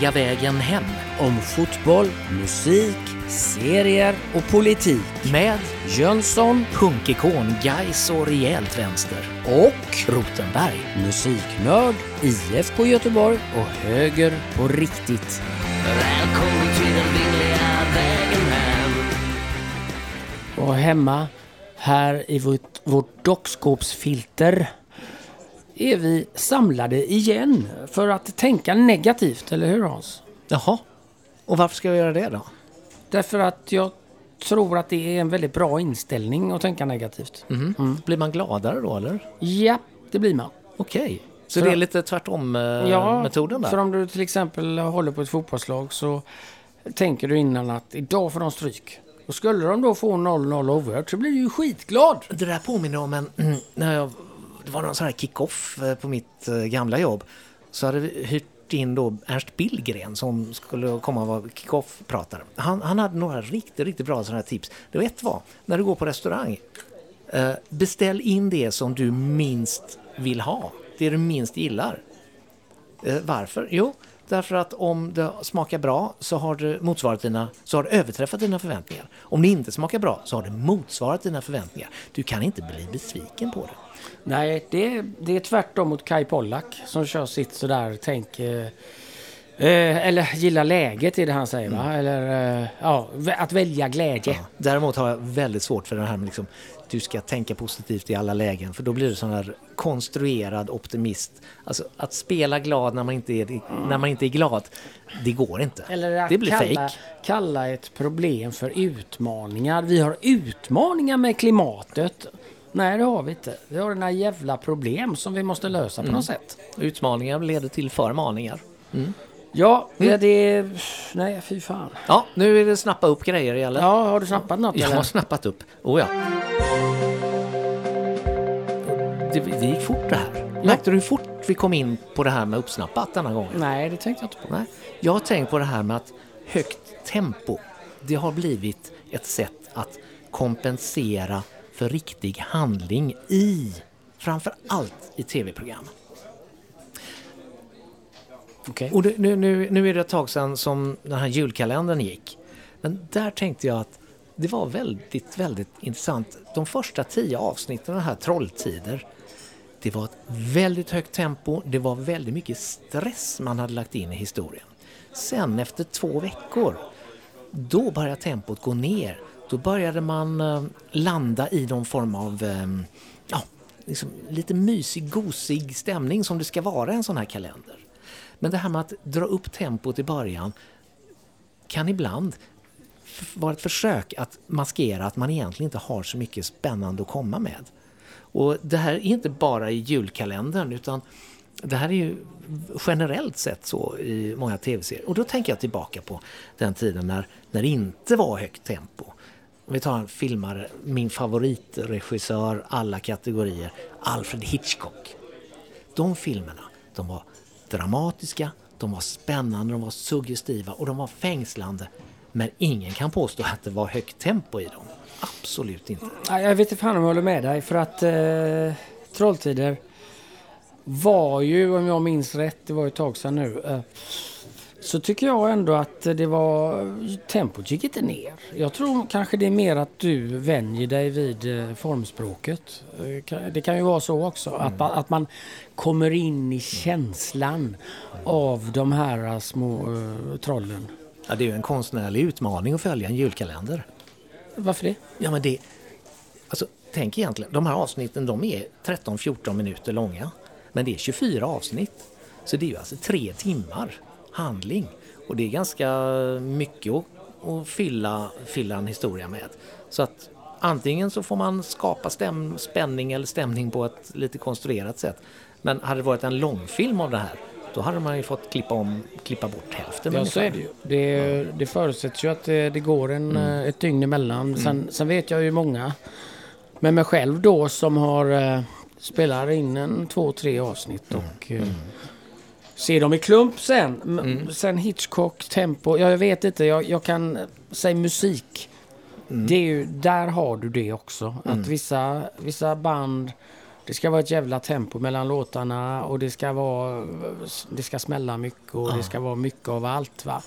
vingliga vägen hem. Om fotboll, musik, serier och politik. Med Jönsson punkikon, guys och rejält vänster. och Rotenberg. musiknörd, IFK Göteborg och höger på riktigt. Välkommen till den vingliga vägen hem Och hemma här i vårt, vårt dockskåpsfilter är vi samlade igen för att tänka negativt, eller hur Hans? Jaha. Och varför ska jag göra det då? Därför att jag tror att det är en väldigt bra inställning att tänka negativt. Mhm. Blir man gladare då eller? Ja, det blir man. Okej. Så För- det är lite tvärtom eh, Ja, där? för om du till exempel håller på ett fotbollslag så tänker du innan att idag får de stryk. Och skulle de då få 0-0 overt så blir du ju skitglad. Det där påminner om en, när jag, det var någon sån här kick-off eh, på mitt eh, gamla jobb. Så hade vi hyrt in då Ernst Billgren som skulle komma och vara kick-off-pratare. Han, han hade några riktigt, riktigt bra sådana här tips. Det var ett var, när du går på restaurang, eh, beställ in det som du minst vill ha. Det du minst gillar. Varför? Jo, därför att om det smakar bra så har det motsvarat dina, så har det överträffat dina förväntningar. Om det inte smakar bra så har det motsvarat dina förväntningar. Du kan inte bli besviken på det. Nej, det är, det är tvärtom mot Kai Pollak som kör sitt sådär tänk... Eh, Eh, eller gilla läget är det han säger va? Eller eh, ja, att välja glädje. Däremot har jag väldigt svårt för det här med liksom, du ska tänka positivt i alla lägen. För då blir det sån här konstruerad optimist. Alltså att spela glad när man inte är, när man inte är glad, det går inte. Eller att det blir kalla, fake. kalla ett problem för utmaningar. Vi har utmaningar med klimatet. Nej, det har vi inte. Vi har några jävla problem som vi måste lösa på Mm. något sätt. Utmaningar leder till förmaningar. Ja, Mm. det, det... Nej, fy fan. Ja, nu är det snappa upp grejer eller? Ja, har du snappat något Jag har eller? snappat upp. Oh ja. Det, det gick fort det här. Märkte du hur fort vi kom in på det här med uppsnappat denna gången? Nej, det tänkte jag inte på. Nej. Jag har tänkt på det här med att högt tempo, det har blivit ett sätt att kompensera för riktig handling i, framför allt i tv-program. Okay. Och det, nu, nu, nu är det ett tag sedan som den här julkalendern gick. Men där tänkte jag att det var väldigt, väldigt intressant. De första tio avsnitten av den här Trolltider, det var ett väldigt högt tempo, det var väldigt mycket stress man hade lagt in i historien. Sen efter två veckor, då började tempot gå ner. Då började man eh, landa i någon form av eh, ja, liksom lite mysig, gosig stämning som det ska vara i en sån här kalender. Men det här med att dra upp tempot i början kan ibland vara ett försök att maskera att man egentligen inte har så mycket spännande att komma med. Och det här är inte bara i julkalendern utan det här är ju generellt sett så i många tv-serier. Och då tänker jag tillbaka på den tiden när, när det inte var högt tempo. Om vi tar en filmare, min favoritregissör alla kategorier, Alfred Hitchcock. De filmerna, de var dramatiska, de var spännande, de var suggestiva och de var fängslande. Men ingen kan påstå att det var högt tempo i dem. Absolut inte. Jag vet inte fan om jag håller med dig för att eh, Trolltider var ju, om jag minns rätt, det var ju ett tag sedan nu. Eh, så tycker jag ändå att det var, tempot gick inte ner. Jag tror kanske det är mer att du vänjer dig vid eh, formspråket. Eh, Det kan ju vara så också, att, man, att man kommer in i känslan av de här eh, små eh, trollen. Ja, det är ju en konstnärlig utmaning att följa en julkalender. Varför det? Ja, men det... Alltså, tänk egentligen, de här avsnitten de är 13-14 minuter långa. Men det är 24 avsnitt. Så det är ju alltså tre timmar handling. Och det är ganska mycket att, fylla, fylla en historia med. Så att antingen så får man skapa stäm, spänning eller stämning på ett lite konstruerat sätt. Men hade det varit en långfilm av det här, då hade man ju fått klippa, om, klippa bort hälften. Ja, så är det ju. Det, det förutsätts ju att det, det går en, eh, ett dygn emellan. Sen, sen vet jag ju många, med mig själv då, som har eh, spelar in en två, tre avsnitt och eh, ser dem i klump sen. M- Sen Hitchcock, tempo, ja, jag vet inte, jag, jag kan säga musik. Det är ju, där har du det också. Att vissa, vissa band Det ska vara ett jävla tempo mellan låtarna och det ska vara... Det ska smälla mycket och det ska vara mycket av allt va.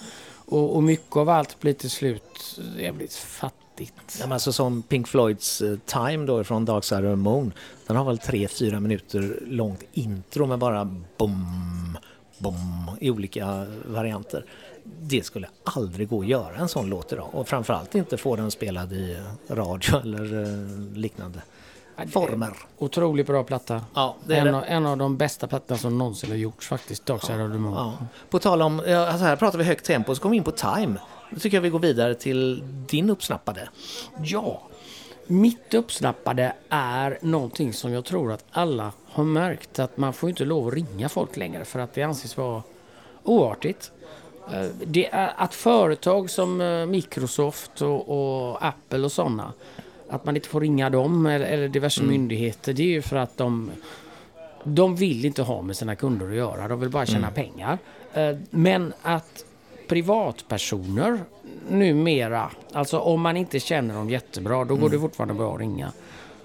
Och, och mycket av allt blir till slut jävligt fattigt. Ja, men alltså som Pink Floyds eh, Time då från Dark Side of the Moon. Den har väl tre, fyra minuter långt intro med bara bom, bom i olika varianter. Det skulle aldrig gå att göra en sån låt idag och framförallt inte få den spelad i radio eller eh, liknande former. Otroligt bra platta. Ja, En av, en av de bästa plattorna som någonsin har gjorts faktiskt. Dark Side of the Moon. Ja. På tal om, ja, alltså här pratar vi högt tempo så kommer vi in på Time. Då tycker jag vi går vidare till din uppsnappade. Ja, mitt uppsnappade är någonting som jag tror att alla har märkt att man får inte lov att ringa folk längre för att det anses vara oartigt. Eh, Det är att företag som eh, Microsoft och, och Apple och sådana att man inte får ringa dem eller, eller diverse myndigheter det är ju för att de de vill inte ha med sina kunder att göra. De vill bara tjäna pengar. Eh, Men att privatpersoner numera, alltså om man inte känner dem jättebra, då går det fortfarande bra att ringa.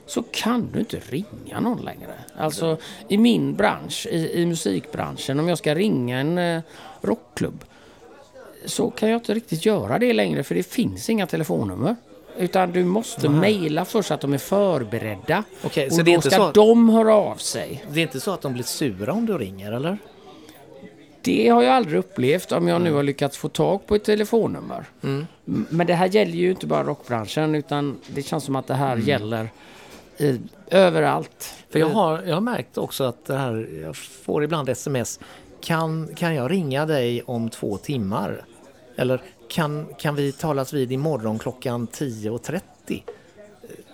Så kan du inte ringa någon längre. Alltså i min bransch, i, i musikbranschen, om jag ska ringa en eh, rockklubb så kan jag inte riktigt göra det längre för det finns inga telefonnummer. Utan du måste mejla först så att de är förberedda. Okej, och då ska så de höra av sig. Det är inte så att de blir sura om du ringer eller? Det har jag aldrig upplevt om jag nu har lyckats få tag på ett telefonnummer. Mm. Men det här gäller ju inte bara rockbranschen utan det känns som att det här gäller i, överallt. För jag har, jag har märkt också att det här, jag får ibland sms. Kan, kan jag ringa dig om två timmar? Eller kan, kan vi talas vid imorgon klockan 10.30?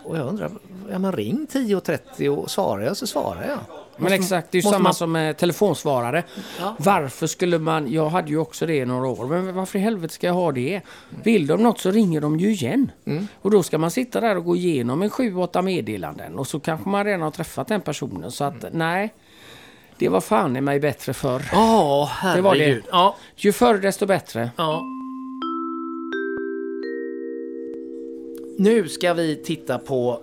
Och jag undrar, ja men ring 10.30 och svarar jag så svarar jag. Men exakt, det är ju samma man- som med telefonsvarare. Ja. Varför skulle man, jag hade ju också det i några år, men varför i helvete ska jag ha det? Vill de något så ringer de ju igen. Mm. Och då ska man sitta där och gå igenom en sju, åtta meddelanden och så kanske man redan har träffat den personen. Så att nej, det var fan i mig bättre förr. Ja, Det var det. herregud. Ja, Ju förr desto bättre. ja. Nu ska vi titta på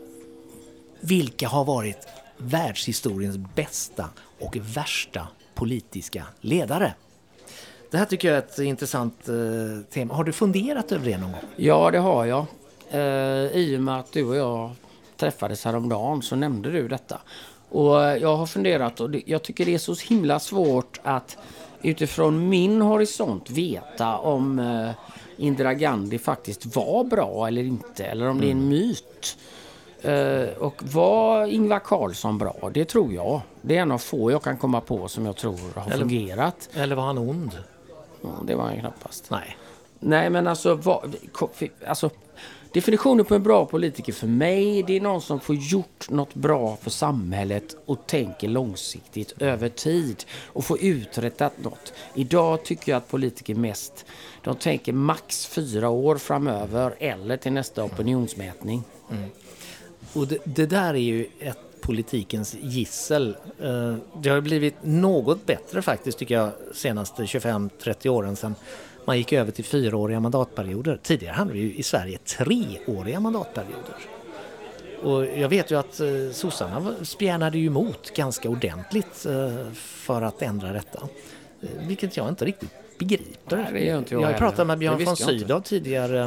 vilka har varit världshistoriens bästa och värsta politiska ledare. Det här tycker jag är ett intressant eh, tema. Har du funderat över det någon gång? Ja, det har jag. Eh, I och med att du och jag träffades häromdagen så nämnde du detta. Och eh, jag har funderat och jag tycker det är så himla svårt att utifrån min horisont veta om Indira Gandhi faktiskt var bra eller inte. Eller om det är en myt. Eh, och var Ingvar Carlsson bra? Det tror jag. Det är en av få jag kan komma på som jag tror har Eller- fungerat. Eller var han ond? Ja, det var han knappast. Nej. Nej, men alltså, ko- alltså definitionen på en bra politiker för mig, det är någon som får gjort något bra för samhället och tänker långsiktigt över tid och får uträttat något. Idag tycker jag att politiker mest, de tänker max fyra år framöver eller till nästa opinionsmätning. Och det, det där är ju ett politikens gissel. Eh, Det har blivit något bättre faktiskt tycker jag senaste 25-30 åren sedan man gick över till fyraåriga mandatperioder. Tidigare hade vi ju i Sverige treåriga mandatperioder. Och jag vet ju att eh, sossarna spjärnade ju emot ganska ordentligt eh, för att ändra detta. Eh, Vilket jag inte riktigt begriper. Nej, det gör inte jag jag har pratat med Björn von. Sydow tidigare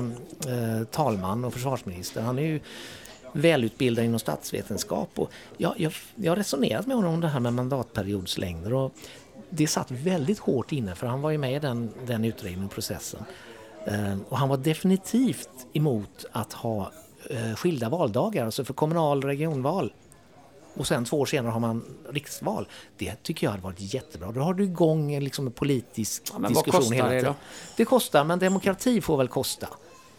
eh, talman och försvarsminister. Han är ju välutbildad inom statsvetenskap. Och jag, jag, jag har resonerat med honom om det här med mandatperiodslängder. Och det satt väldigt hårt inne för han var ju med i den, den utredningsprocessen. Eh, och han var definitivt emot att ha eh, skilda valdagar, alltså för kommunal och regionval. Och sen två år senare har man riksval. Det tycker jag hade varit jättebra. Då har du igång en liksom en politisk men vad diskussion kostar hela det tiden. då? Det kostar, men demokrati får väl kosta.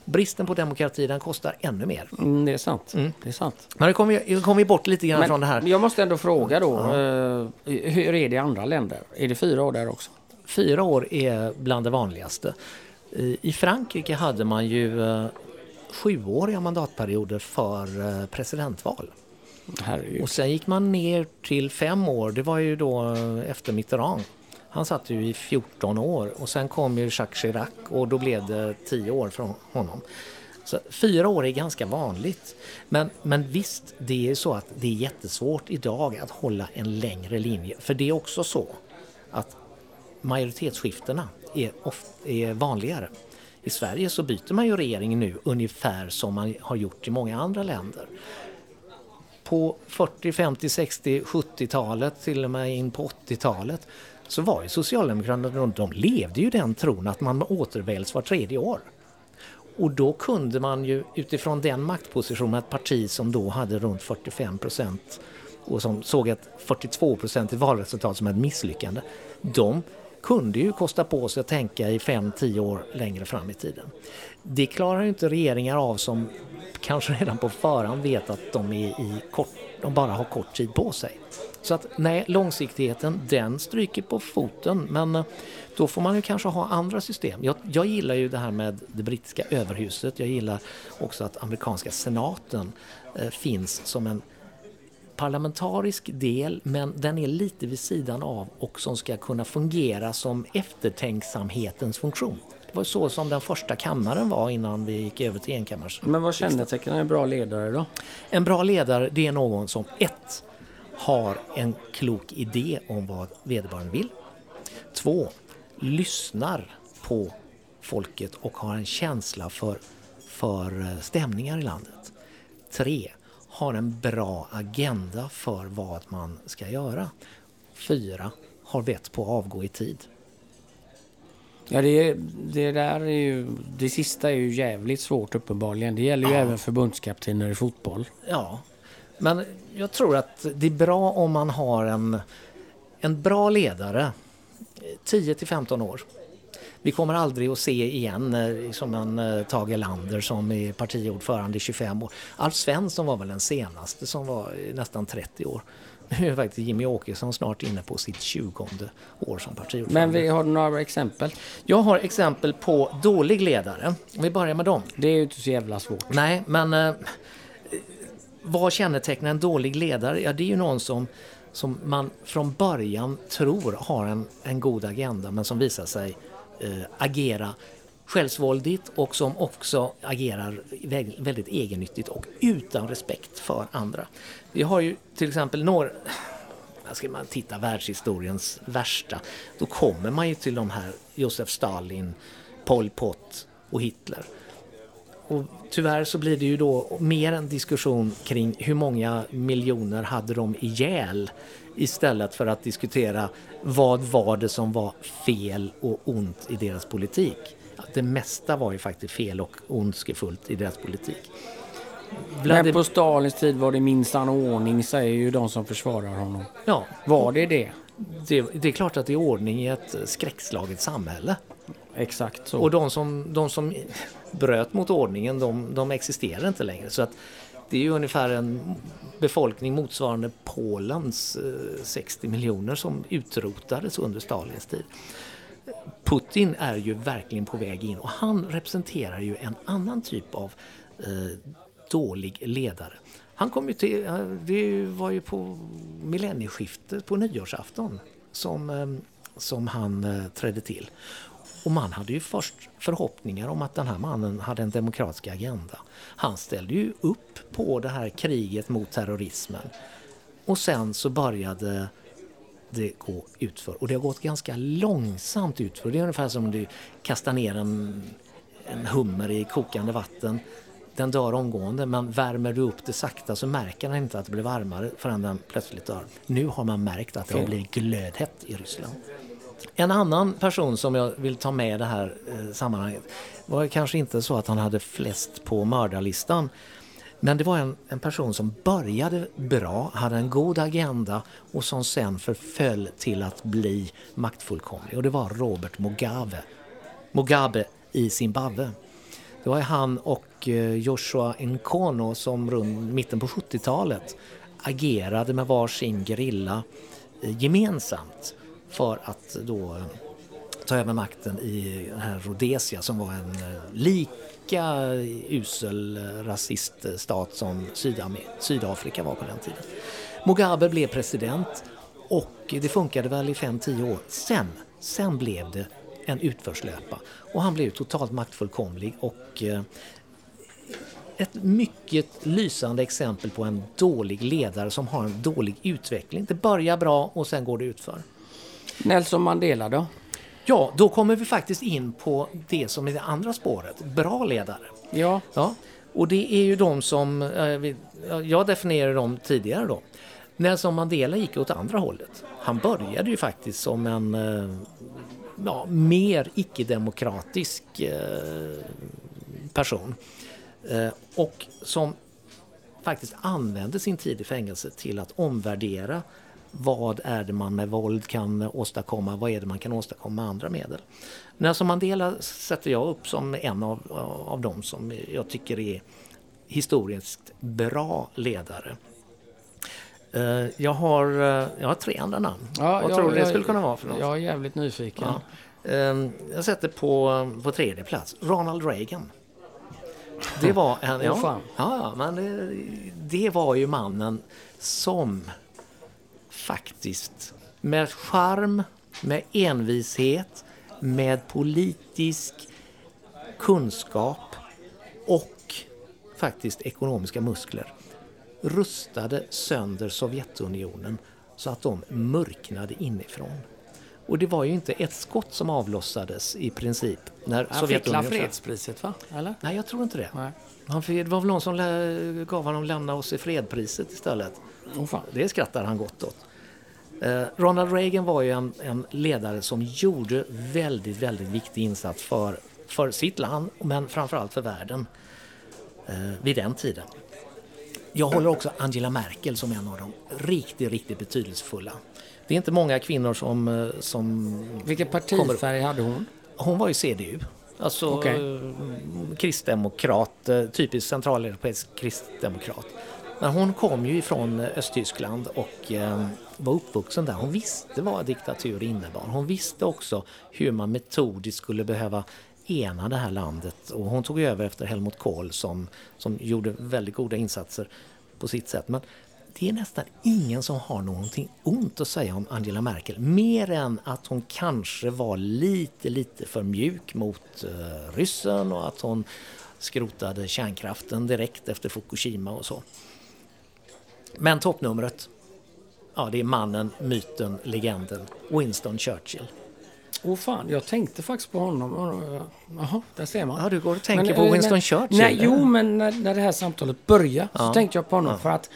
Bristen på demokrati den kostar ännu mer. Mm, det är sant. Det är sant. Men nu kommer vi, kom vi bort lite grann från det här. jag måste ändå fråga då, eh, hur är det i andra länder? Är det fyra år där också? Fyra år är bland det vanligaste. I Frankrike hade man ju eh, sjuåriga mandatperioder för eh, presidentval. Herregud. Och sen gick man ner till fem år. Det var ju då efter Mitterrand. Han satt ju i 14 år och sen kom ju Jacques Chirac och då blev det 10 år från honom. Så fyra år är ganska vanligt. Men, men visst, det är så att det är jättesvårt idag att hålla en längre linje. För det är också så att majoritetsskiftena är, är vanligare. I Sverige så byter man ju regering nu ungefär som man har gjort i många andra länder. På 40, 50, 60, 70-talet, till och med in på 80-talet så var ju Socialdemokraterna, de levde ju den tron att man återväljs var tredje år. Och då kunde man ju utifrån den maktpositionen, ett parti som då hade runt 45 procent och som såg ett 42 procent i valresultat som ett misslyckande. De kunde ju kosta på sig att tänka i 5-10 år längre fram i tiden. Det klarar ju inte regeringar av som kanske redan på förhand vet att de, är i kort, de bara har kort tid på sig. Så att nej, långsiktigheten den stryker på foten men eh, då får man ju kanske ha andra system. Jag, jag gillar ju det här med det brittiska överhuset. Jag gillar också att amerikanska senaten eh, finns som en parlamentarisk del men den är lite vid sidan av och som ska kunna fungera som eftertänksamhetens funktion. Så som den första kammaren var innan vi gick över till enkammars. Men vad kännetecknar en bra ledare då? En bra ledare det är någon som ett har en klok idé om vad vederbörande vill. Två, lyssnar på folket och har en känsla för, för eh, stämningar i landet. Tre, har en bra agenda för vad man ska göra. Fyra, har vett på att avgå i tid. Ja, det, det där är ju... Det sista är ju jävligt svårt uppenbarligen. Det gäller ju Ja. även förbundskaptener i fotboll. Ja, men jag tror att det är bra om man har en, en bra ledare 10 till 15 år. Vi kommer aldrig att se igen eh, som en eh, Tage Erlander som är partiordförande i 25 år. Alf Svensson var väl den senaste som var nästan 30 år. Nu är faktiskt Jimmy Åkesson snart inne på sitt 20 år som partiordförande. Men vi har några exempel. Jag har exempel på dålig ledare. Vi börjar med dem. Det är ju inte så jävla svårt. Nej, men eh, vad kännetecknar en dålig ledare? Ja, det är ju någon som, som man från början tror har en, en god agenda men som visar sig eh, agera självsvåldigt och som också agerar väldigt egennyttigt och utan respekt för andra. Vi har ju till exempel några här ska man titta världshistoriens värsta, då kommer man ju till de här Josef Stalin, Pol Pot och Hitler. Och tyvärr så blir det ju då mer en diskussion kring hur många miljoner hade de ihjäl istället för att diskutera vad var det som var fel och ont i deras politik. Att det mesta var ju faktiskt fel och ondskefullt i deras politik. Men på Stalins tid var det minsann ordning, säger ju de som försvarar honom. Ja, Var det det? det, det är klart att det är ordning i ett skräckslaget samhälle. Exakt så. Och de som, de som bröt mot ordningen, de, de existerar inte längre. Så att det är ju ungefär en befolkning motsvarande Polens eh, 60 miljoner som utrotades under Stalins tid. Putin är ju verkligen på väg in och han representerar ju en annan typ av eh, dålig ledare. Han kom ju till, eh, det var ju på millennieskiftet på nyårsafton som, eh, som han eh, trädde till. Och man hade ju först förhoppningar om att den här mannen hade en demokratisk agenda. Han ställde ju upp på det här kriget mot terrorismen. Och sen så började det gå utför. Och det har gått ganska långsamt utför. Det är ungefär som om du kastar ner en, en hummer i kokande vatten. Den dör omgående men värmer du upp det sakta så märker den inte att det blir varmare förrän den plötsligt dör. Nu har man märkt att det har blivit glödhett i Ryssland. En annan person som jag vill ta med i det här eh, sammanhanget var kanske inte så att han hade flest på mördarlistan. Men det var en, en person som började bra, hade en god agenda och som sen förföll till att bli maktfullkomlig. Och det var Robert Mugabe. Mugabe i Zimbabwe. Det var han och eh, Joshua Nkono som runt mitten på 70-talet agerade med varsin gerilla eh, gemensamt för att då eh, ta över makten i den här Rhodesia som var en lik lika usel rasiststat som Sydafrika var på den tiden. Mugabe blev president och det funkade väl i 5-10 år. Sen, sen blev det en utförslöpa och han blev totalt maktfullkomlig och eh, ett mycket lysande exempel på en dålig ledare som har en dålig utveckling. Det börjar bra och sen går det utför. Nelson Mandela då? Ja, då kommer vi faktiskt in på det som är det andra spåret, bra ledare. Ja, Ja, och det är ju de som, eh, jag definierade dem tidigare då. Nelson Mandela gick åt andra hållet. Han började ju faktiskt som en eh, ja, mer icke-demokratisk eh, person. Och som faktiskt använde sin tid i fängelse till att omvärdera vad är det man med våld kan åstadkomma, vad är det man kan åstadkomma med andra medel. Nelson Mandela sätter jag upp som en av, av dem som jag tycker är historiskt bra ledare. Eh, Jag har, eh, jag har tre andra namn. ja vad jag- tror du det skulle kunna vara för något? Jag är jävligt nyfiken. Ja. Ehm, Jag sätter på, på tredje plats Ronald Reagan. Det var en... Ja, ja, men det, det var ju mannen som faktiskt med charm, med envishet, med politisk kunskap och faktiskt ekonomiska muskler rustade sönder Sovjetunionen så att de mörknade inifrån. Och det var ju inte ett skott som avlossades i princip när Han fick la föll. fredspriset va? Eller? Nej, jag tror inte det. Nej. Han fick, det var väl någon som gav honom lämna oss i fredpriset istället. Åh fan. Det skrattar han gott åt. Eh, Ronald Reagan var ju en, en ledare som gjorde väldigt, väldigt viktig insats för, för sitt land, men framförallt för världen eh, vid den tiden. Jag håller också Angela Merkel som en av de riktigt, riktigt betydelsefulla. Det är inte många kvinnor som, eh, som Vilken partifärg hade hon? hon var ju CDU. Alltså Okej. eh, kristdemokrat, typisk centraleuropeisk kristdemokrat. Men hon kom ju ifrån eh, Östtyskland och eh, var uppvuxen där. Hon visste vad diktatur innebar. Hon visste också hur man metodiskt skulle behöva ena det här landet. Och hon tog över efter Helmut Kohl som, som gjorde väldigt goda insatser på sitt sätt. Men det är nästan ingen som har någonting ont att säga om Angela Merkel. Mer än att hon kanske var lite, lite för mjuk mot eh, ryssen och att hon skrotade kärnkraften direkt efter Fukushima och så. Men toppnumret, ja det är mannen, myten, legenden, Winston Churchill. Åh fan, jag tänkte faktiskt på honom. Jaha, där ser man. Ja, du går och tänker Men, på eh, Winston nej, Churchill? Nej, jo, men när, när det här samtalet började så Ja. tänkte jag på honom. För att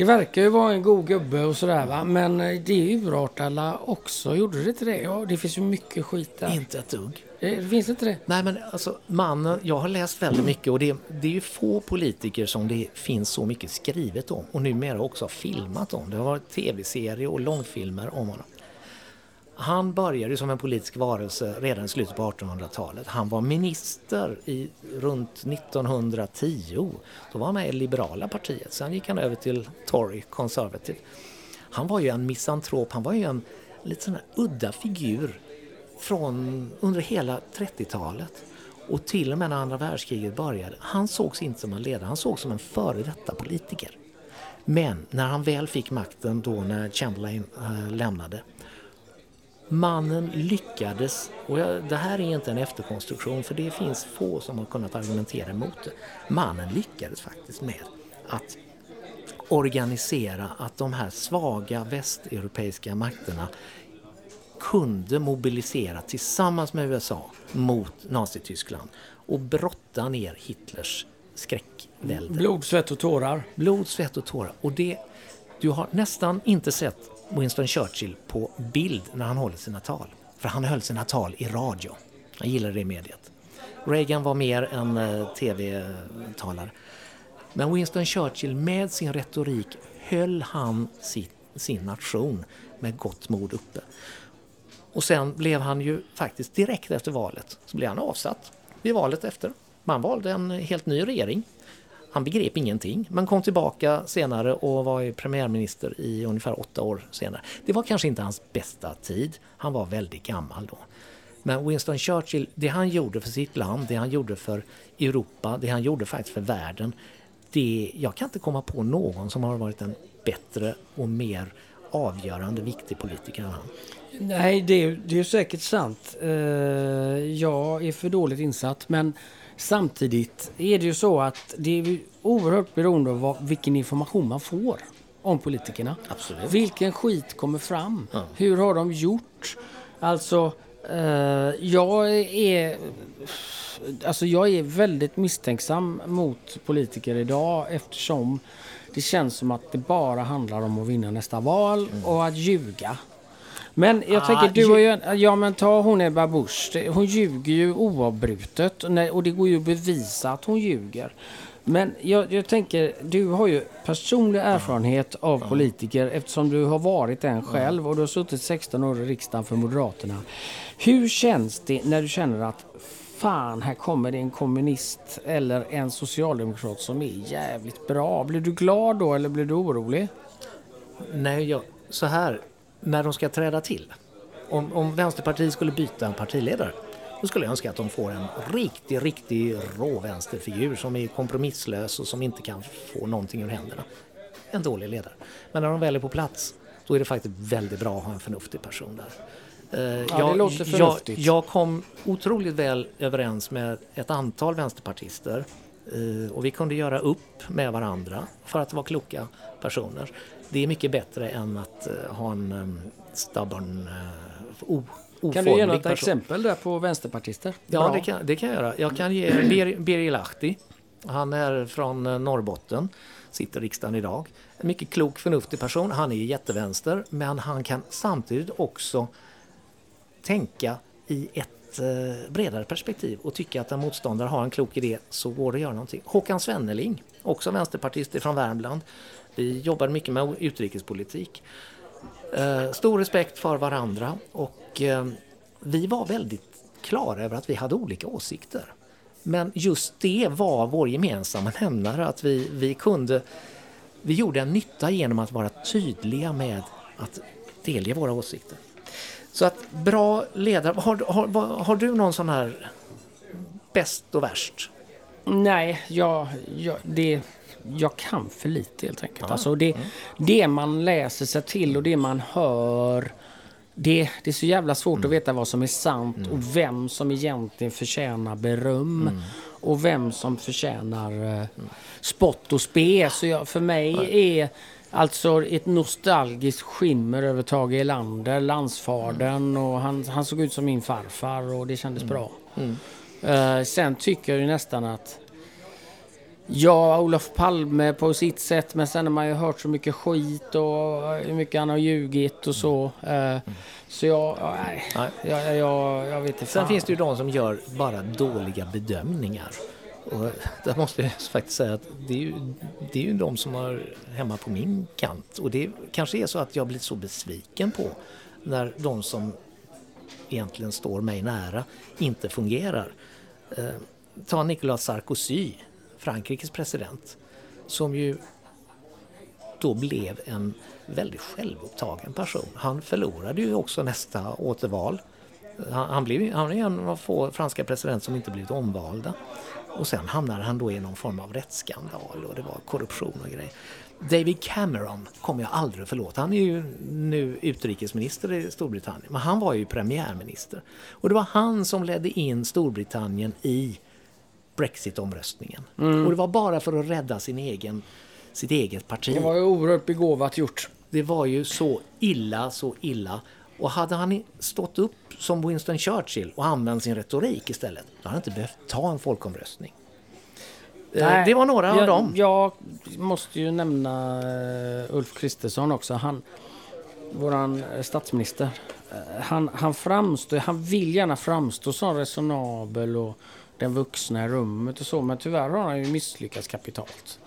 det verkar ju vara en god gubbe och sådär va. Men eh, det urartade också. Gjorde det inte det? Ja, det finns ju mycket skit där. Inte ett dugg. Det finns inte det? Nej men alltså mannen, jag har läst väldigt mycket och det, det är ju få politiker som det finns så mycket skrivet om och numera också filmat om. Det har varit tv-serier och långfilmer om honom. Han började som en politisk varelse redan i slutet på 1800-talet. Han var minister i runt 1910. Då var han med i liberala partiet. Sen gick han över till Tory, Conservative. Han var ju en misantrop, han var ju en lite sån här udda figur från under hela 30-talet och till och med när andra världskriget började. Han sågs inte som en ledare, han sågs som en före detta politiker. Men när han väl fick makten då när Chamberlain äh, lämnade Mannen lyckades, och jag, det här är inte en efterkonstruktion för det finns få som har kunnat argumentera emot det. Mannen lyckades faktiskt med att organisera att de här svaga västeuropeiska makterna kunde mobilisera tillsammans med USA mot Nazityskland och brotta ner Hitlers skräckvälde. Blod, svett och tårar. Blod, svett och tårar. Och det, du har nästan inte sett Winston Churchill på bild när han håller sina tal. För han höll sina tal i radio. Han gillade det mediet. Reagan var mer en eh, tv-talare. Men Winston Churchill med sin retorik höll han sitt, sin nation med gott mod uppe. Och sen blev han ju faktiskt direkt efter valet så blev han avsatt vid valet efter. Man valde en helt ny regering. Han begrep ingenting men kom tillbaka senare och var premiärminister i ungefär åtta år senare. Det var kanske inte hans bästa tid. Han var väldigt gammal då. Men Winston Churchill, det han gjorde för sitt land, det han gjorde för Europa, det han gjorde faktiskt för världen. Det, jag kan inte komma på någon som har varit en bättre och mer avgörande viktig politiker än han. Nej, det är, det är säkert sant. Eh, jag är för dåligt insatt. Men Samtidigt är det ju så att det är oerhört beroende av vad, vilken information man får om politikerna. Absolut. Vilken skit kommer fram? Ja. Hur har de gjort? Alltså, eh, jag är... Alltså jag är väldigt misstänksam mot politiker idag eftersom det känns som att det bara handlar om att vinna nästa val och att ljuga. Men jag Ah, tänker, du har ju, ja men ta hon Ebba Busch. Hon ljuger ju oavbrutet och och det går ju att bevisa att hon ljuger. Men jag, jag tänker, du har ju personlig erfarenhet av politiker eftersom du har varit en själv och du har suttit 16 år i riksdagen för Moderaterna. Hur känns det när du känner att fan, här kommer det en kommunist eller en socialdemokrat som är jävligt bra. Blir du glad då eller blir du orolig? Nej, jag, så här, när de ska träda till. Om, om Vänsterpartiet skulle byta en partiledare, då skulle jag önska att de får en riktig, riktig rå vänsterfigur som är kompromisslös och som inte kan få någonting ur händerna. En dålig ledare. Men när de väl är på plats, då är det faktiskt väldigt bra att ha en förnuftig person där. Eh, det låter jag, förnuftigt. jag kom otroligt väl överens med ett antal vänsterpartister eh, och vi kunde göra upp med varandra för att vara kloka personer. Det är mycket bättre än att eh, ha en um, stubborn, uh, o, Kan du ge oformlig något person. exempel där på vänsterpartister? Ja, Bra. det kan, det kan jag göra. Jag kan ge Bir, Birger Lahti. Han är från eh, Norrbotten, sitter i riksdagen idag. En mycket klok, förnuftig person. Han är jättevänster, men han kan samtidigt också tänka i ett eh, bredare perspektiv och tycka att en motståndare har en klok idé så går det att göra någonting. Håkan Svenneling, också vänsterpartist från Värmland. Vi jobbade mycket med utrikespolitik. Eh, stor respekt för varandra och eh, vi var väldigt klara över att vi hade olika åsikter. Men just det var vår gemensamma nämnare, att vi, vi kunde vi gjorde en nytta genom att vara tydliga med att delge våra åsikter. Så att bra ledare, har, har, har, du någon sån här bäst och värst? Nej, jag, jag, det, jag kan för lite helt enkelt. Ja. Alltså det, det man läser sig till och det man hör. Det, det är så jävla svårt att veta vad som är sant och vem som egentligen förtjänar beröm. Och vem som förtjänar eh, spott och spe. Så jag, för mig är alltså ett nostalgiskt skimmer över Tage Erlander, landsfadern. Och han, han såg ut som min farfar och det kändes bra. Eh, sen tycker jag ju nästan att Ja, Olof Palme på sitt sätt, men sen har man ju hört så mycket skit och hur mycket han har ljugit och så. Eh, Så jag, ja, nej, Nej. jag, jag, jag vet inte. Sen fan. finns det ju de som gör bara dåliga bedömningar. Och där måste jag faktiskt säga att det är ju, det är ju de som har hemma på min kant. Och det kanske är så att jag blir så besviken på när de som egentligen står mig nära inte fungerar. Eh, ta Nicolas Sarkozy, Frankrikes president, som ju då blev en väldigt självupptagen person. Han förlorade ju också nästa återval. Han, han, blev, han är en av få franska presidenter som inte blivit omvalda. Och sen hamnade han då i någon form av rättsskandal och det var korruption och grejer. David Cameron kommer jag aldrig att förlåta. Han är ju nu utrikesminister i Storbritannien, men han var ju premiärminister. Och det var han som ledde in Storbritannien i Brexit-omröstningen. Och det var bara för att rädda sin egen, sitt eget parti. Det var ju oerhört begåvat gjort. Det var ju så illa, så illa. Och hade han stått upp som Winston Churchill och använt sin retorik istället, då hade han inte behövt ta en folkomröstning. Eh, Nej, det var några jag, av dem. Jag måste ju nämna eh, Ulf Kristersson också. Han, våran eh, statsminister. Han, han framstår, han vill gärna framstå som resonabel och den vuxna i rummet och så. Men tyvärr har han ju misslyckats kapitalt.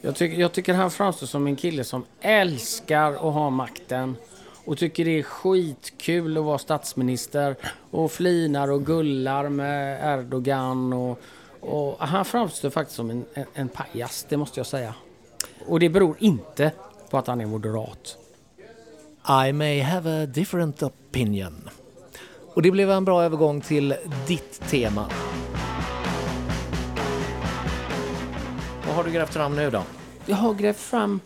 Jag, tycker jag tycker han framstår som en kille som älskar att ha makten. Och tycker det är skitkul att vara statsminister. Och flinar och gullar med Erdogan. Och, och han framstår faktiskt som en, en, en pajas, det måste jag säga. Och det beror inte på att han är moderat. I may have a different opinion. Och det blev en bra övergång till ditt tema. Har du grävt fram nu då? Jag har grävt fram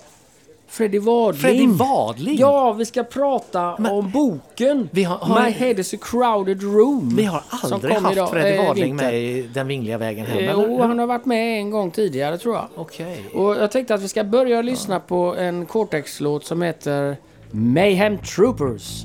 Freddy Wadling. Freddy Wadling? Ja, vi ska prata Men- om boken. Vi har- har- My head is a crowded room. Vi har aldrig haft idag, Freddy eh, Wadling vinter. med i Den vingliga vägen hem. Eh? Jo, han har varit med en gång tidigare tror jag. Okej. Och jag tänkte att vi ska börja lyssna på en Cortex-låt som heter Mayhem Troopers.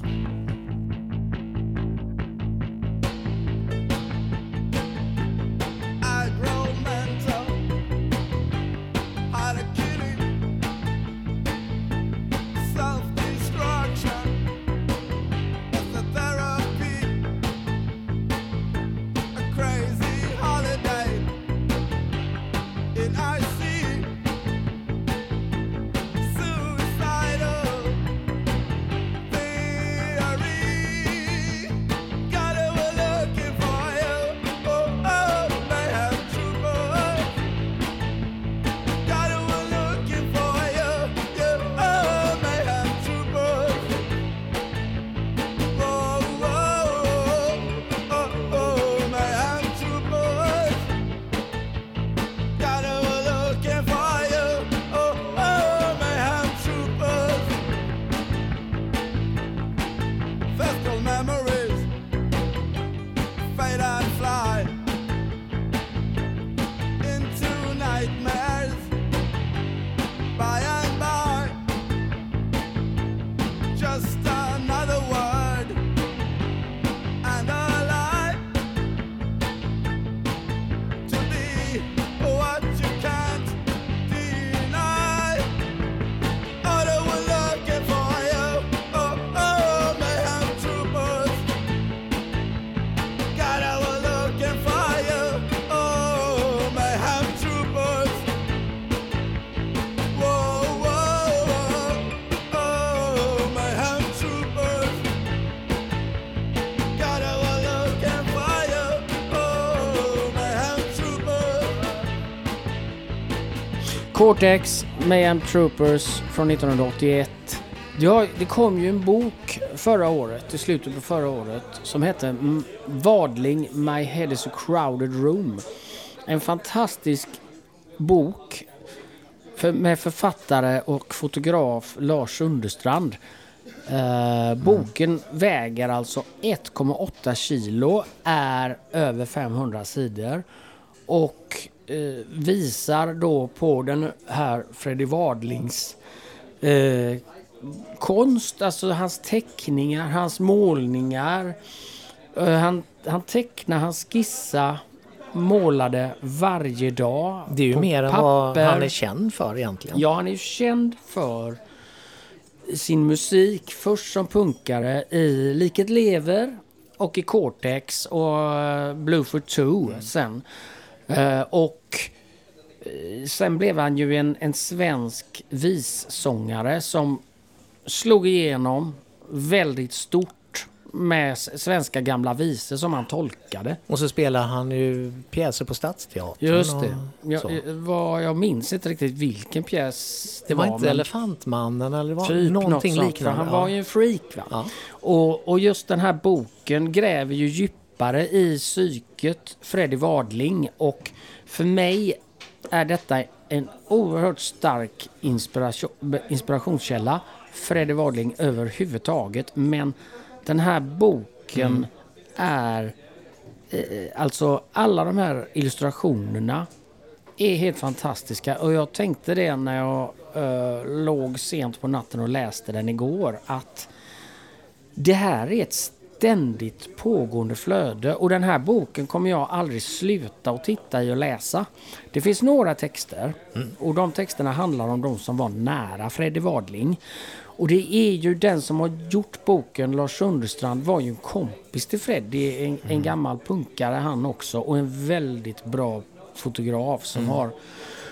Cortex, Mayhem Troopers från 1981. Det, har, det kom ju en bok förra året, i slutet på förra året, som hette Wadling, My head is a crowded room. En fantastisk bok med författare och fotograf Lars Sunderstrand. Eh, boken väger alltså 1,8 kilo, är över 500 sidor och eh, visar då på den här Freddy Wadlings eh, konst, alltså hans teckningar, hans målningar. Eh, han, han tecknar, han skissa, målade varje dag. Det är ju mer än vad han är känd för egentligen. Ja, han är ju känd för sin musik. Först som punkare i Liket Lever och i Cortex och eh, Blue for Two sen. Eh, och eh, sen blev han ju en, en svensk vissångare som slog igenom väldigt stort med svenska gamla visor som han tolkade. Och så spelar han ju pjäser på Stadsteatern. Just det. Jag, eh, vad, jag minns inte riktigt vilken pjäs Det var inte men- Elefantmannen eller det var Typ någonting liknande. Han var ju en freak. Va? Ja. Och, och just den här boken gräver ju djupare i psyket Freddy Wadling. Och för mig är detta en oerhört stark inspiration, inspirationskälla. Freddy Wadling överhuvudtaget. Men den här boken Mm. är... Eh, alltså alla de här illustrationerna är helt fantastiska. Och jag tänkte det när jag eh, låg sent på natten och läste den igår. Att det här är ett ständigt pågående flöde. Och den här boken kommer jag aldrig sluta att titta i och läsa. Det finns några texter. Och de texterna handlar om de som var nära Freddy Wadling. Och det är ju den som har gjort boken, Lars Sunderstrand, var ju en kompis till Freddy. En, en gammal punkare han också. Och en väldigt bra fotograf som har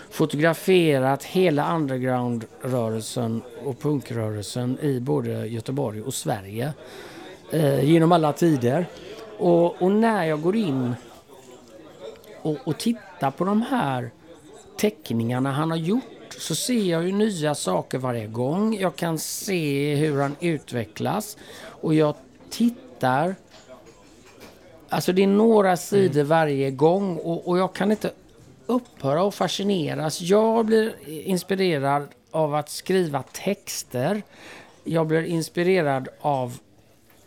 fotograferat hela underground-rörelsen och punkrörelsen i både Göteborg och Sverige eh, genom alla tider. Och, och när jag går in och, och tittar på de här teckningarna han har gjort så ser jag ju nya saker varje gång. Jag kan se hur han utvecklas och jag tittar Alltså det är några sidor varje gång och, och jag kan inte upphöra att fascineras. Jag blir inspirerad av att skriva texter. Jag blir inspirerad av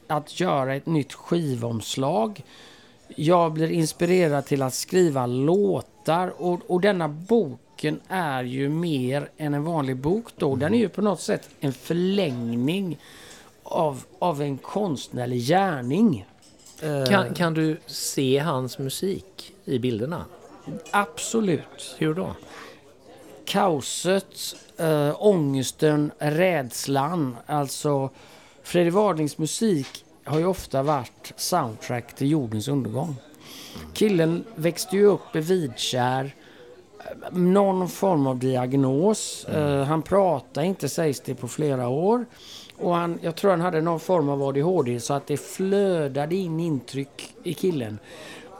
att göra ett nytt skivomslag. Jag blir inspirerad till att skriva låtar och, och denna boken är ju mer än en vanlig bok då. Den är ju på något sätt en förlängning av, av en konstnärlig gärning. Eh, Kan, kan du se hans musik i bilderna? Absolut. Hur då? kaoset, äh, ångesten, rädslan. Alltså, Freddy Wadlings musik har ju ofta varit soundtrack till jordens undergång. Killen växte ju upp i vidkär, någon form av diagnos. Eh, han pratade inte sägs det på flera år. Och han, jag tror han hade någon form av ADHD så att det flödade in intryck i killen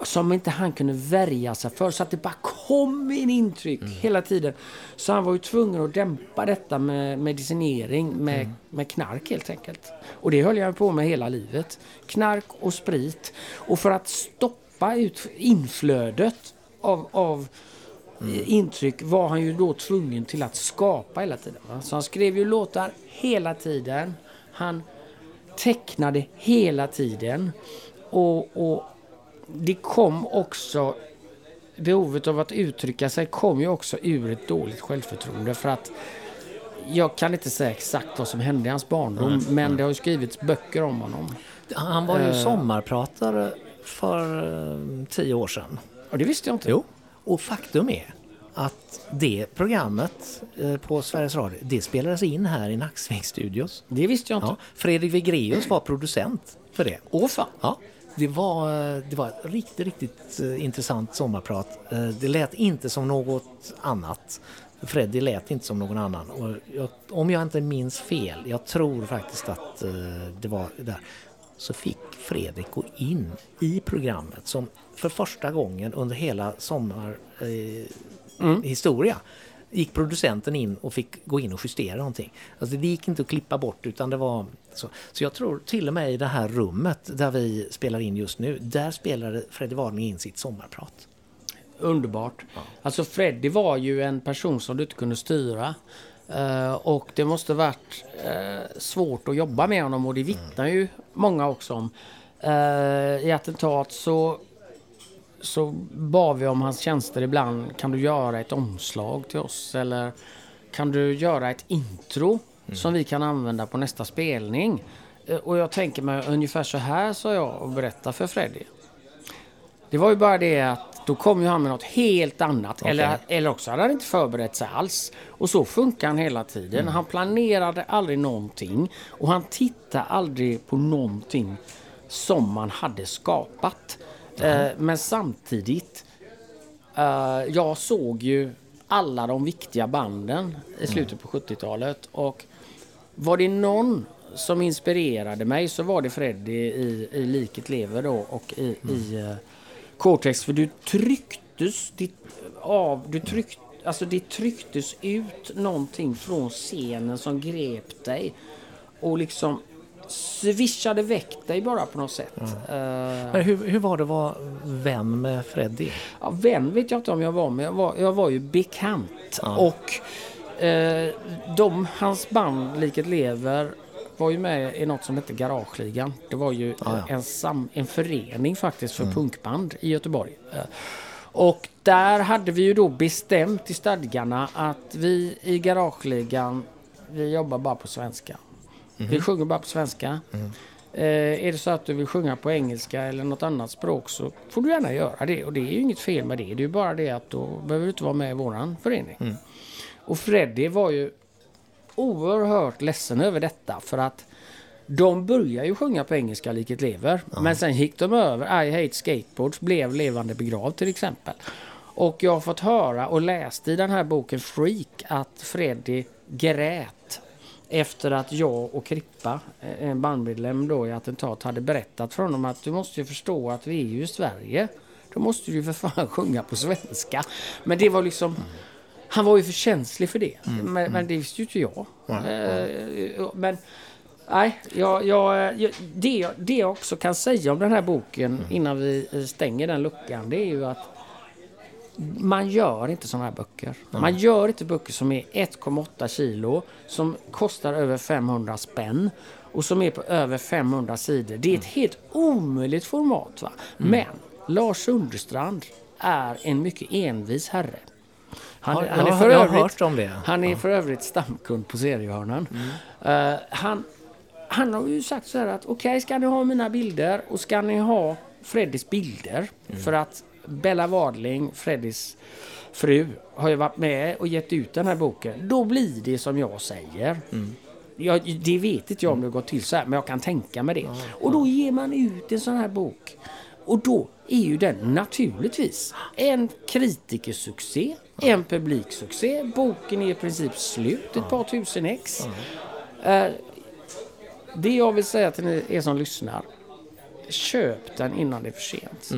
som inte han kunde värja sig för. Så att det bara kom in intryck hela tiden. Så han var ju tvungen att dämpa detta med medicinering, med, med knark helt enkelt. Och det höll jag på med hela livet. Knark och sprit. Och för att stoppa ut inflödet av, av eh, intryck var han ju då tvungen till att skapa hela tiden. Va? Så han skrev ju låtar hela tiden. Han tecknade hela tiden. Och, och det kom också behovet av att uttrycka sig kom ju också ur ett dåligt självförtroende för att jag kan inte säga exakt vad som hände i hans barndom men det har ju skrivits böcker om honom. Han var ju Eh. sommarpratare för eh, tio år sedan. Och det visste jag inte. Jo. Och faktum är att det programmet eh, på Sveriges Radio, det spelades in här i Nacksving Studios. Det visste jag inte. Ja, Fredrik Wigreus var producent för det. Åh fan. Ja, det var, det var ett riktigt, riktigt eh, intressant sommarprat. Eh, Det lät inte som något annat. Freddy lät inte som någon annan. Och jag, om jag inte minns fel, jag tror faktiskt att eh, det var där, så fick Fredrik gå in i programmet som för första gången under hela sommar eh, historia gick producenten in och fick gå in och justera någonting. Alltså det gick inte att klippa bort utan det var så. Så jag tror till och med i det här rummet där vi spelar in just nu, där spelade Freddy Wadling in sitt sommarprat. Underbart. Alltså Freddy var ju en person som du inte kunde styra. Eh, och det måste varit eh, svårt att jobba med honom och det vittnar ju många också om. Eh, I attentat så, så bad vi om hans tjänster ibland. Kan du göra ett omslag till oss? Eller kan du göra ett intro som vi kan använda på nästa spelning? Eh, och jag tänker mig ungefär så här sa jag och berätta för Freddy. Det var ju bara det att då kom ju han med något helt annat. Eller, eller också hade han inte förberett sig alls. Och så funkar han hela tiden. Han planerade aldrig någonting. Och han tittade aldrig på någonting som man hade skapat. Eh, men samtidigt, eh, jag såg ju alla de viktiga banden i slutet på 70-talet. Och var det någon som inspirerade mig så var det Freddy i, i Liket lever då och i, i uh, Cortex. För du trycktes ditt, av, du tryck, alltså det trycktes ut någonting från scenen som grep dig. Och liksom swishade väck dig bara på något sätt. Eh, Men hur, hur var det att vara vän med Freddy? Ja, vän vet jag inte om jag var, men jag var, jag var ju bekant. Och eh, de, hans band Liket Lever var ju med i något som hette Garageligan. Det var ju Ja, ja. En, sam, en förening faktiskt för punkband i Göteborg. Eh, och där hade vi ju då bestämt i stadgarna att vi i Garageligan, vi jobbar bara på svenska. Vi sjunger bara på svenska. Eh, är det så att du vill sjunga på engelska eller något annat språk så får du gärna göra det. Och det är ju inget fel med det. Det är ju bara det att då behöver du inte vara med i våran förening. Och Freddy var ju oerhört ledsen över detta för att de började ju sjunga på engelska liket lever. Men sen gick de över I hate skateboards blev levande begravd till exempel. Och jag har fått höra och läst i den här boken Freak att Freddy grät efter att jag och Krippa, eh, en bandmedlem då i attentat, hade berättat för honom att du måste ju förstå att vi är ju i Sverige. Då måste du ju för fan sjunga på svenska. Men det var liksom... Han var ju för känslig för det. Men, men det visste ju inte jag. Eh, Men nej, jag, jag, jag, det, det jag också kan säga om den här boken innan vi eh, stänger den luckan. Det är ju att man gör inte sådana här böcker. Man gör inte böcker som är 1,8 kilo, som kostar över 500 spänn och som är på över 500 sidor. Det är ett helt omöjligt format. Va? Men Lars Sunderstrand är en mycket envis herre. Han, Ja, han är för har övrigt. Han är för övrigt stamkund på Seriehörnan. Eh, han, han har ju sagt så här att okej, ska ni ha mina bilder och ska ni ha Freddys bilder för att Bella Wadling, Freddys fru, har ju varit med och gett ut den här boken. Då blir det som jag säger. Jag, det vet inte jag om det gått till så här, men jag kan tänka mig det. Och då ger man ut en sån här bok. Och då är ju den naturligtvis en kritikersuccé, en publiksuccé. Boken är i princip slut, ett par tusen ex. Eh, det jag vill säga till er- er som lyssnar, köp den innan det är för sent.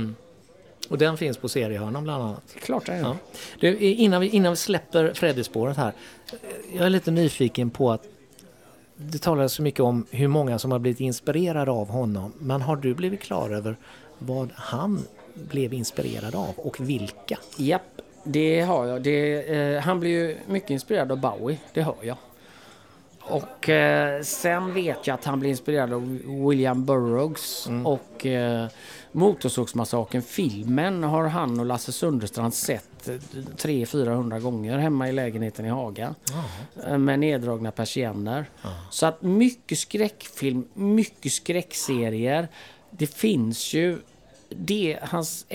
Och den finns på seriehörnan bland annat. Klart det är. Ja. Du, innan, vi, innan vi släpper Freddy-spåret här. Jag är lite nyfiken på att det talas så mycket om hur många som har blivit inspirerade av honom. Men har du blivit klar över vad han blev inspirerad av och vilka? Japp, det har jag. Det, eh, han blir ju mycket inspirerad av Bowie, det hör jag. Och eh, sen vet jag att han blir inspirerad av William Burroughs och eh, Motorsågsmassakern, filmen, har han och Lasse Sunderstrand sett 300-400 gånger hemma i lägenheten i Haga. Eh, Med neddragna persienner. Så att mycket skräckfilm, mycket skräckserier. Det finns ju det, hans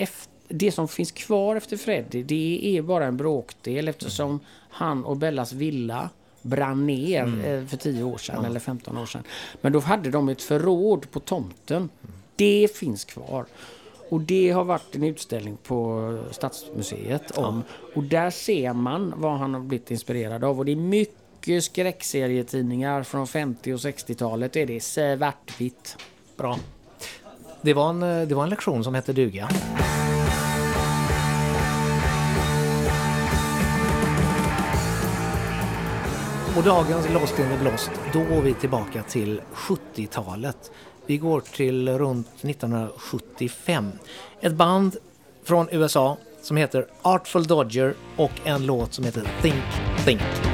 det som finns kvar efter Freddy, det är bara en bråkdel eftersom han och Bellas villa brann ner eh, för 10 år sedan eller 15 år sedan. Men då hade de ett förråd på tomten. Det finns kvar. Och det har varit en utställning på Stadsmuseet om. Och där ser man vad han har blivit inspirerad av. Och det är mycket skräckserietidningar från 50 och 60-talet. Det är det svartvitt. Bra. Det var en, eh, det var en lektion som hette duga. Och dagens Lost in the blåst, då går vi tillbaka till 70-talet. Vi går till runt 1975. Ett band från USA som heter Artful Dodger och en låt som heter Think Think.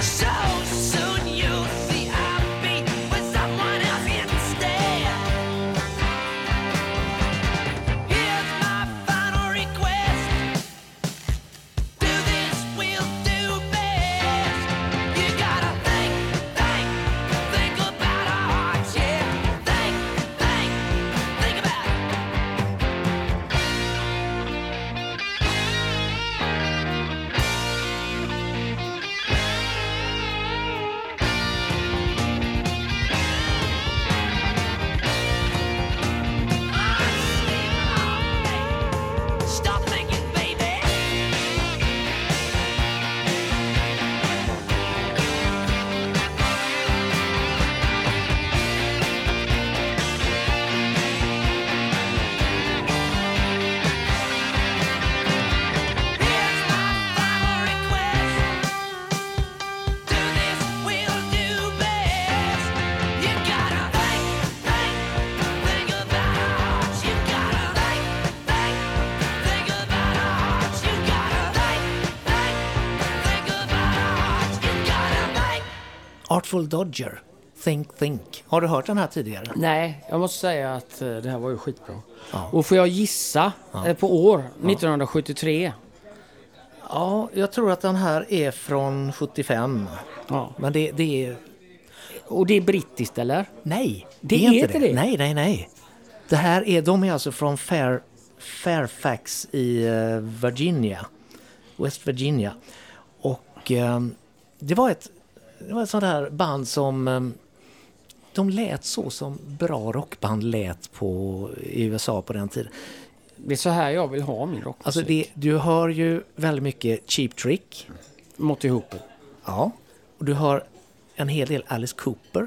Shut Artful Dodger, Think Think. Har du hört den här tidigare? Nej, jag måste säga att eh, det här var ju skitbra. Ja. Och får jag gissa eh, på år? 1973. Ja, jag tror att den här är från 75. Ja. Men det, det är... Och det är brittiskt eller? Nej, Det det är inte det. det? Nej, nej, nej. Det här är, de är alltså från Fair, Fairfax i eh, Virginia. West Virginia. Och eh, det var ett, det var ett sånt här band som eh, de lät så som bra rockband lät på, i USA på den tiden. Det är så här jag vill ha min rockmusik. Alltså det, du hör ju väldigt mycket Cheap Trick. Monty Hooper. Ja. Och du hör en hel del Alice Cooper.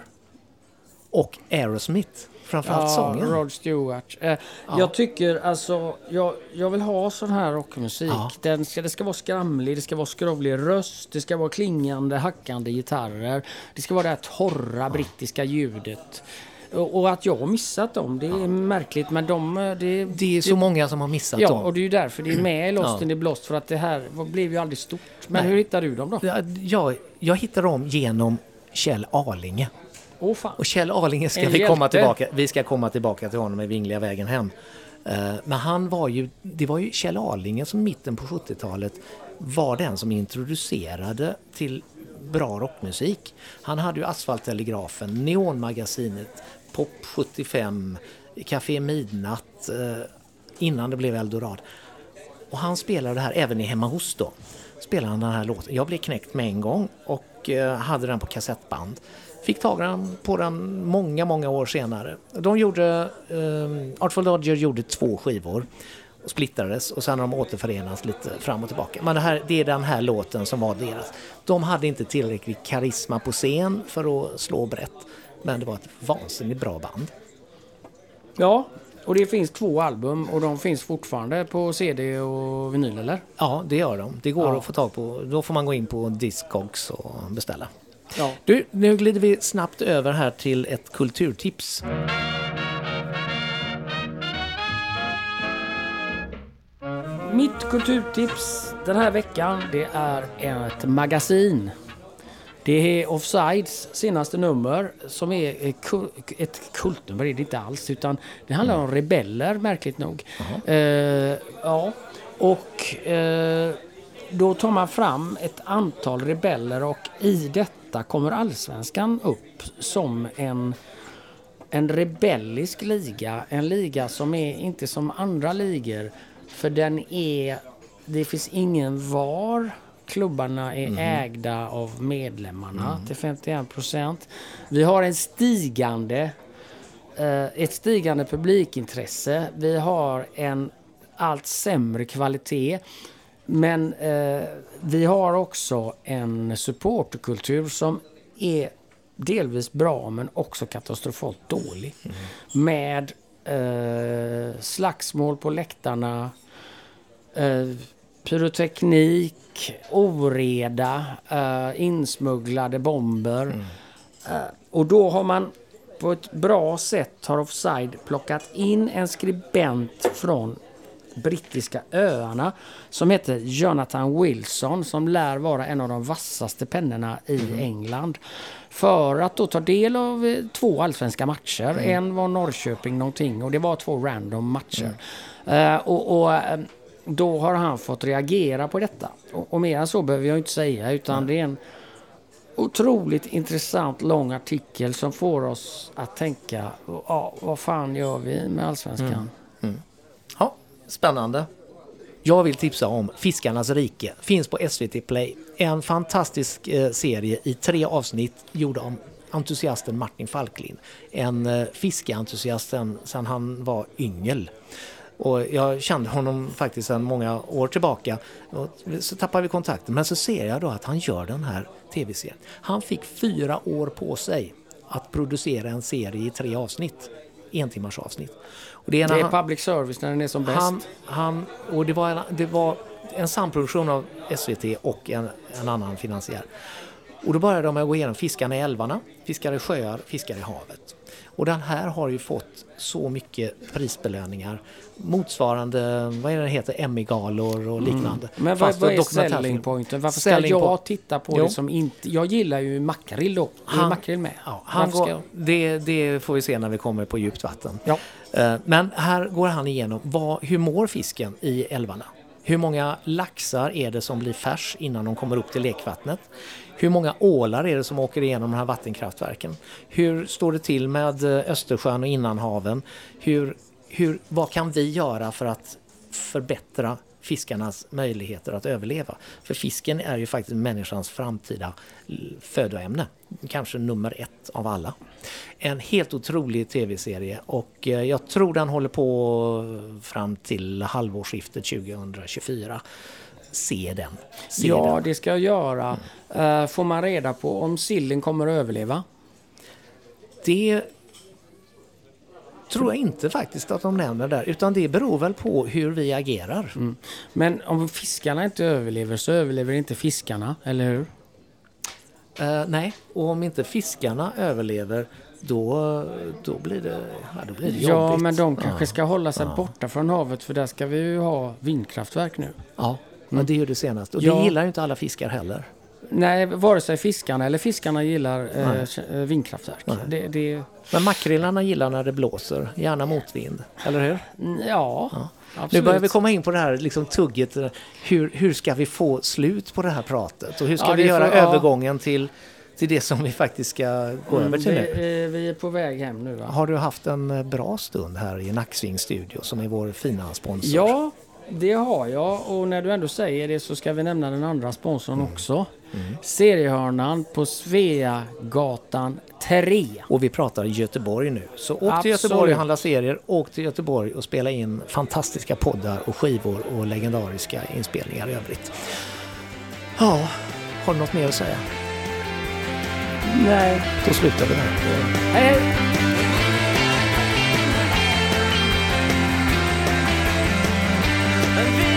Och Aerosmith. Framförallt Ja, sången. Rod Stewart. Eh, Jag tycker alltså, jag, jag vill ha sån här rockmusik. Ja. Den ska, det ska vara skramlig, det ska vara skrovlig röst, det ska vara klingande, hackande gitarrer. Det ska vara det här torra brittiska ljudet. Och, att jag har missat dem, det är märkligt. Men de... eh, Det, Det är så många som har missat Ja, dem. och det är ju därför det är med i Lost Ja. in the Blost. För att det här blev ju aldrig stort. Men Nej. hur hittar du dem då? Ja, Jag, jag hittade dem genom Kjell Arlinge. Åh fan. Och Kjell Arlinge ska En vi komma hjälte. tillbaka. Vi ska komma tillbaka till honom i Vingliga vägen hem. Eh, Men han var ju, det var ju Kjell Arlinge som mitten på 70-talet var den som introducerade till bra rockmusik. Han hade ju Asfalttelegrafen, Neonmagasinet, Pop 75, Café Midnatt, eh, innan det blev Eldorad. Och han spelade det här även i Hemma hos då. Spelade han den här låten. Jag blev knäckt med en gång och eh, hade den på kassettband. Fick tag på den många, många år senare. De gjorde, eh, Artful Dodger gjorde två skivor och splittrades och sen har de återförenats lite fram och tillbaka. Men det, här, det är den här låten som var deras. De hade inte tillräckligt karisma på scen för att slå brett. Men det var ett vansinnigt bra band. Ja, och det finns två album och de finns fortfarande på CD och vinyl eller? Ja, det gör de. Det går Ja. att få tag på. Då får man gå in på Discogs och beställa. Ja. Du, nu glider vi snabbt över här till ett kulturtips. Mitt kulturtips den här veckan det är ett magasin. Det är Offsides senaste nummer som är ett ku- ett kultnummer, är det inte alls. Utan det handlar om rebeller märkligt nog. Eh, ja, och eh, då tar man fram ett antal rebeller och i detta kommer allsvenskan upp som en en rebellisk liga. En liga som är inte som andra ligor. För den är... Det finns ingen VAR. Klubbarna är ägda av medlemmarna till 51 procent. Vi har en stigande, eh, ett stigande publikintresse. Vi har en allt sämre kvalitet. Men eh, vi har också en supporterkultur som är delvis bra men också katastrofalt dålig. Med eh, slagsmål på läktarna, eh, pyroteknik, oreda, eh, insmugglade bomber. Eh, och då har man på ett bra sätt har Offside plockat in en skribent från brittiska öarna som heter Jonathan Wilson som lär vara en av de vassaste pennorna i England. För att då ta del av eh, två allsvenska matcher. En var Norrköping någonting och det var två random matcher. Eh, och, och eh, då har han fått reagera på detta. Och, och mer än så behöver jag inte säga utan det är en otroligt intressant lång artikel som får oss att tänka, ja, vad fan gör vi med allsvenskan? Spännande. Jag vill tipsa om Fiskarnas rike. Finns på SVT Play. En fantastisk eh, serie i tre avsnitt gjord av entusiasten Martin Falklin. En eh, fiskeentusiast sen, han var yngel. Och jag kände honom faktiskt sedan många år tillbaka. Och så tappade vi kontakten. Men så ser jag då att han gör den här tv-serien. Han fick fyra år på sig att producera en serie i tre avsnitt. En timmars avsnitt. Och det är Det är han- public service när den är som bäst. han, han, och det var, en, det var en samproduktion av SVT och en, en annan finansiär. Och då började de med att gå igenom fiskarna i älvarna, fiskar i sjöar, fiskar i havet. Och den här har ju fått så mycket prisbelöningar. Motsvarande, vad är det heter, Emmy-galor och liknande. Mm. Men vad, vad är selling pointen? Varför ska jag titta på Jo. det som inte... Jag gillar ju makrill då. Är Han- makrill med? Ja, han går, jag- det, det får vi se när vi kommer på djupt vatten. Ja. Eh, Men här går han igenom vad, hur mår fisken i älvarna? Hur många laxar är det som blir färs innan de kommer upp till lekvattnet? Hur många ålar är det som åker igenom de här vattenkraftverken? Hur står det till med eh, Östersjön och innanhaven? Hur, hur, vad kan vi göra för att förbättra fiskarnas möjligheter att överleva? För fisken är ju faktiskt människans framtida födoämne. Kanske nummer ett av alla. En helt otrolig tv-serie och eh, jag tror den håller på fram till halvårsskiftet 2024. Se den. Se Ja, den. det ska jag göra. Eh, får man reda på om sillen kommer att överleva? Det tror jag inte faktiskt att de nämner där utan det beror väl på hur vi agerar. Men om fiskarna inte överlever så överlever inte fiskarna, eller hur? Eh, nej, och om inte fiskarna överlever då, då blir det, ja, då blir det Ja, jobbigt. men de kanske Ja. ska hålla sig borta från havet för där ska vi ju ha vindkraftverk nu. Ja, men det är ju det senaste. Och Ja. det gillar ju inte alla fiskar heller. Nej, vare sig fiskarna eller fiskarna gillar eh, eh, vindkraftverk. Det, det, Men makrillarna gillar när det blåser, gärna motvind. Eller hur? mm, ja, absolut. Nu börjar vi komma in på det här liksom tugget. eh, Hur, hur ska vi få slut på det här pratet? Och hur ska Ja, vi göra får- ja. övergången till, till det som vi faktiskt ska gå Mm, över till nu? vi, eh, vi är på väg hem nu va? Har du haft en bra stund här i Nacksving Studio som är vår fina sponsor? Ja, det har jag. Och när du ändå säger det så ska vi nämna den andra sponsorn Mm. också. Seriehörnan på Sveagatan 3. Och vi pratar Göteborg nu. Så åk till Göteborg och handla serier, åk till Göteborg och spela in fantastiska poddar och skivor och legendariska inspelningar i övrigt. Ja, har du något mer att säga? Nej. Då slutar vi där. Hej, hej! and be